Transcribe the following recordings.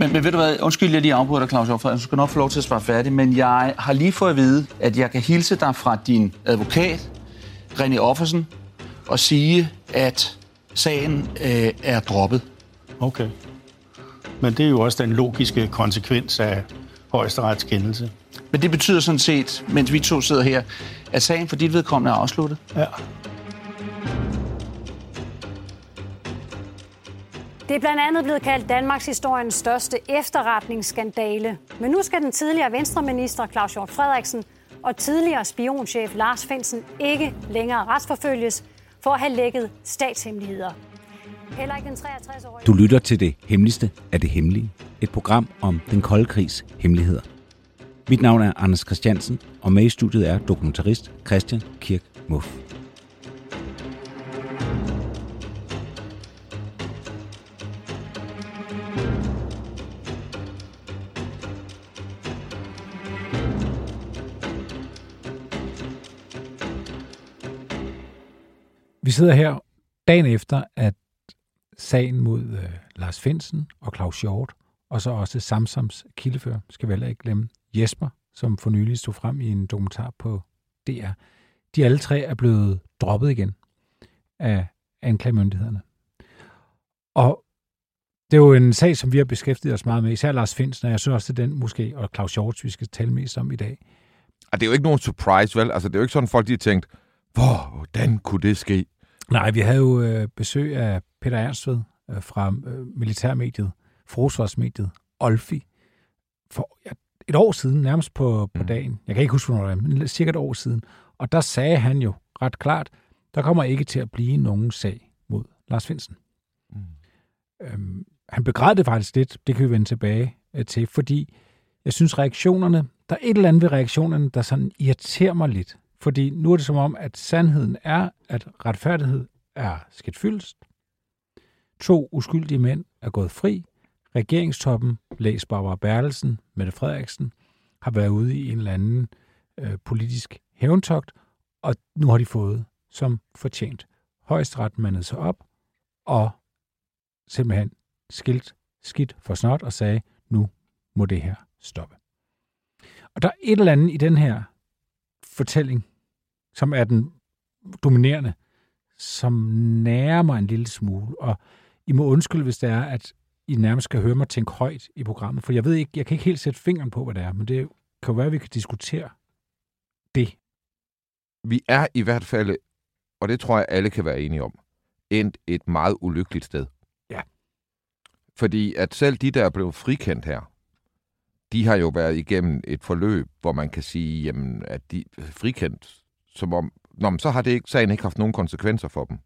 Men, men ved du hvad, undskyld, jeg lige afbryder dig, Claus Hjortfred. Du skal nok få lov til at svare færdig, men jeg har lige fået at vide, at jeg kan hilse dig fra din advokat, René Offersen, og sige, at sagen øh, er droppet. Okay. Men det er jo også den logiske konsekvens af højesterets kendelse. Men det betyder sådan set, mens vi to sidder her, at sagen for dit vedkommende er afsluttet. Ja. Det er blandt andet blevet kaldt Danmarks historiens største efterretningsskandale. Men nu skal den tidligere venstreminister Claus Hjort Frederiksen og tidligere spionchef Lars Finsen ikke længere retsforfølges for at have lækket statshemmeligheder. Heller ikke den 63-årige... Du lytter til det hemmeligste af det hemmelige. Et program om den kolde krigs hemmeligheder. Mit navn er Anders Christiansen, og med i studiet er dokumentarist Christian Kirk Muff. Vi sidder her dagen efter, at sagen mod øh, Lars Finsen og Claus Hjort, og så også Samsams kildefører, skal vi heller ikke glemme, Jesper, som for nylig stod frem i en dokumentar på DR. De alle tre er blevet droppet igen af anklagemyndighederne. Og det er jo en sag, som vi har beskæftiget os meget med, især Lars Finsen, og jeg synes også, det er den måske, og Claus Hjort, vi skal tale mest om i dag. Og det er jo ikke nogen surprise, vel? Altså, det er jo ikke sådan, folk de har tænkt, hvordan kunne det ske? Nej, vi havde jo øh, besøg af Peter Ernstved øh, fra øh, militærmediet, forsvarsmediet, Olfi, for ja, et år siden, nærmest på, på Mm. dagen. Jeg kan ikke huske, hvornår det er, men cirka et år siden. Og der sagde han jo ret klart, der kommer ikke til at blive nogen sag mod Lars Finsen. Mm. Øhm, han begræd det faktisk lidt, det kan vi vende tilbage øh, til, fordi jeg synes reaktionerne, der er et eller andet ved reaktionerne, der sådan irriterer mig lidt. Fordi nu er det som om, at sandheden er, at retfærdighed er skidt fyldst. To uskyldige mænd er gået fri. Regeringstoppen, læs Barbara Bertelsen, Mette Frederiksen, har været ude i en eller anden øh, politisk hævntogt, og nu har de fået som fortjent. Højesteret mandede sig op og simpelthen skilt skidt for snot og sagde, nu må det her stoppe. Og der er et eller andet i den her fortælling, som er den dominerende, som nærer mig en lille smule. Og I må undskylde, hvis det er, at I nærmest skal høre mig tænke højt i programmet, for jeg ved ikke, jeg kan ikke helt sætte fingeren på, hvad det er, men det kan jo være, at vi kan diskutere det. Vi er i hvert fald, og det tror jeg, alle kan være enige om, endt et meget ulykkeligt sted. Ja. Fordi at selv de, der er blevet frikendt her, de har jo været igennem et forløb, hvor man kan sige, jamen, at de er frikendt, som om, Nå, men så har det ikke, sagen ikke haft nogen konsekvenser for dem.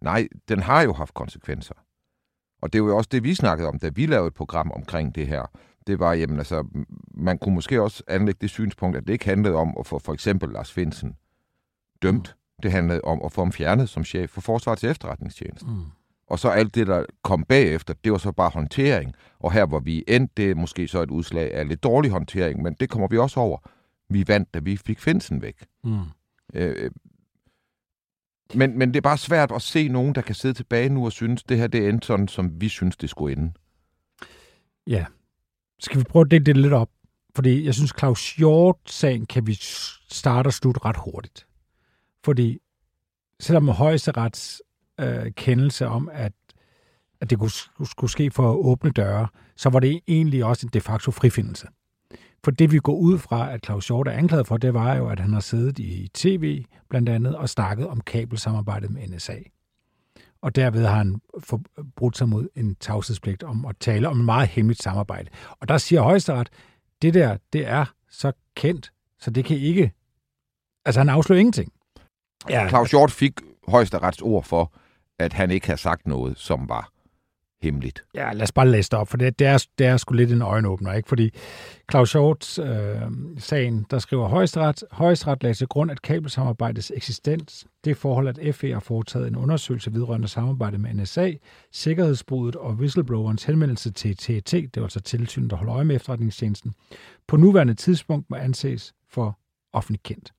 Nej, den har jo haft konsekvenser. Og det er jo også det, vi snakkede om, da vi lavede et program omkring det her. Det var, jamen altså, man kunne måske også anlægge det synspunkt, at det ikke handlede om at få for eksempel Lars Finsen dømt. Det handlede om at få ham fjernet som chef for Forsvarets efterretningstjeneste. Mm. Og så alt det, der kom bagefter, det var så bare håndtering. Og her, hvor vi endte, det er måske så et udslag af lidt dårlig håndtering, men det kommer vi også over. Vi vandt, da vi fik Finsen væk. Mm. Øh, men, men det er bare svært at se nogen, der kan sidde tilbage nu og synes, det her det endte sådan, som vi synes, det skulle ende. Ja. Skal vi prøve at dele det lidt op? Fordi jeg synes, Claus Hjort-sagen kan vi starte og slutte ret hurtigt. Fordi selvom højesterets øh, kendelse om, at, at det kunne, skulle ske for at åbne døre, så var det egentlig også en de facto frifindelse. For det vi går ud fra, at Claus Hjort er anklaget for, det var jo, at han har siddet i tv blandt andet og snakket om kabelsamarbejdet med NSA. Og derved har han forbrudt sig mod en tavshedspligt om at tale om et meget hemmeligt samarbejde. Og der siger højesteret, det der, det er så kendt, så det kan ikke... Altså, han afslører ingenting. Ja. Claus Hjort fik højesterets ord for, at han ikke har sagt noget, som var hemmeligt. Ja, lad os bare læse det op, for det, det, er, det er sgu lidt en øjenåbner, ikke? Fordi Claus Shorts øh, sagen, der skriver Højesteret, Højesteret lagde til grund, at kabelsamarbejdets eksistens, det forhold, at FE har foretaget en undersøgelse vedrørende samarbejde med NSA, sikkerhedsbruddet og whistleblowerens henvendelse til TET, det var altså tilsynet, der holder øje med efterretningstjenesten, på nuværende tidspunkt må anses for offentligt kendt.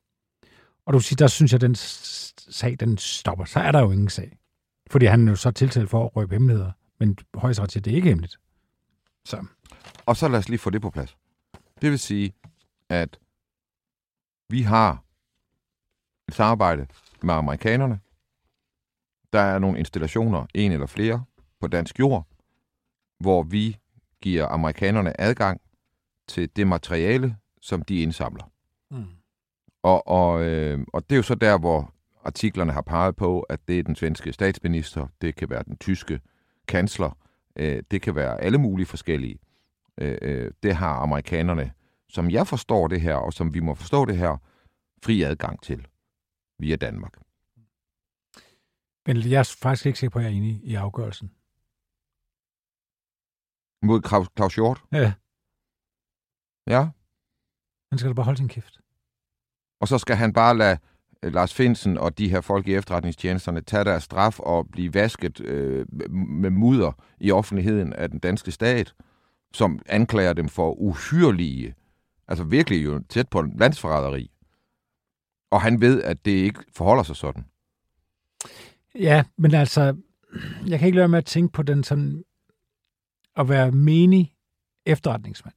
Og du siger, der synes jeg, at den sag, den stopper. Så er der jo ingen sag. Fordi han er jo så tiltalt for at røbe hemmeligheder. Men højesteret siger, det ikke er hemmeligt. Så. Og så lad os lige få det på plads. Det vil sige, at vi har et samarbejde med amerikanerne. Der er nogle installationer, en eller flere, på dansk jord, hvor vi giver amerikanerne adgang til det materiale, som de indsamler. Mm. Og, og, øh, og det er jo så der, hvor artiklerne har peget på, at det er den svenske statsminister, det kan være den tyske kansler, øh, det kan være alle mulige forskellige. Øh, øh, det har amerikanerne, som jeg forstår det her, og som vi må forstå det her, fri adgang til via Danmark. Men jeg er faktisk ikke sikker på, at jeg er enig i afgørelsen. Mod Claus, Hjort? Ja. Ja. Han skal da bare holde sin kæft. Og så skal han bare lade Øh, Lars Finsen og de her folk i efterretningstjenesterne tage deres straf og blive vasket øh, med mudder i offentligheden af den danske stat, som anklager dem for uhyrlige, altså virkelig jo tæt på landsforræderi. Og han ved, at det ikke forholder sig sådan. Ja, men altså, jeg kan ikke lade med at tænke på den sådan, at være menig efterretningsmand,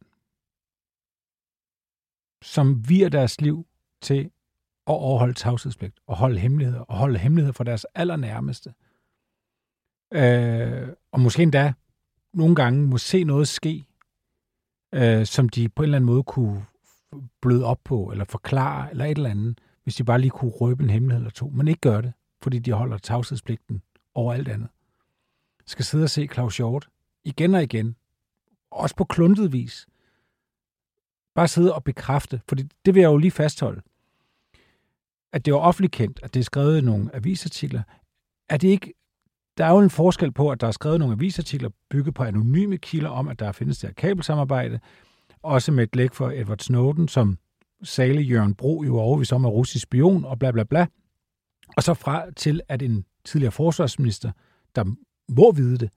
som virer deres liv til at overholde tavshedspligt, og holde hemmeligheder, og holde hemmeligheder for deres allernærmeste. Øh, og måske endda nogle gange må se noget ske, øh, som de på en eller anden måde kunne bløde op på, eller forklare, eller et eller andet, hvis de bare lige kunne røbe en hemmelighed eller to, men ikke gør det, fordi de holder tavshedspligten over alt andet. Skal sidde og se Claus Hjort igen og igen, også på kluntet vis. Bare sidde og bekræfte, for det vil jeg jo lige fastholde at det var offentligt kendt, at det er skrevet i nogle avisartikler, er det ikke der er jo en forskel på, at der er skrevet nogle avisartikler bygget på anonyme kilder om, at der findes der kabelsamarbejde, også med et læk for Edward Snowden, som sale Jørgen Bro jo overvis om er russisk spion og bla bla bla. Og så fra til, at en tidligere forsvarsminister, der må vide det,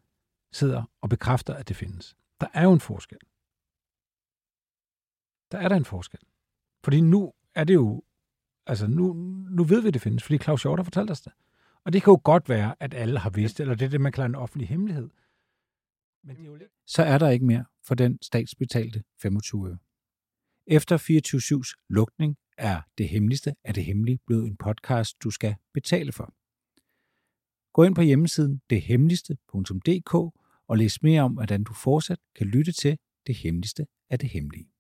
sidder og bekræfter, at det findes. Der er jo en forskel. Der er der en forskel. Fordi nu er det jo Altså, nu, nu ved vi, det findes, fordi Claus Hjort har fortalt os det. Og det kan jo godt være, at alle har vidst eller det er det, man kalder en offentlig hemmelighed. Men det er jo lidt... Så er der ikke mere for den statsbetalte 25 øre. Efter 24-7's lukning er det hemmeligste af det hemmelige blevet en podcast, du skal betale for. Gå ind på hjemmesiden dethemmeligste.dk og læs mere om, hvordan du fortsat kan lytte til det hemmeligste af det hemmelige.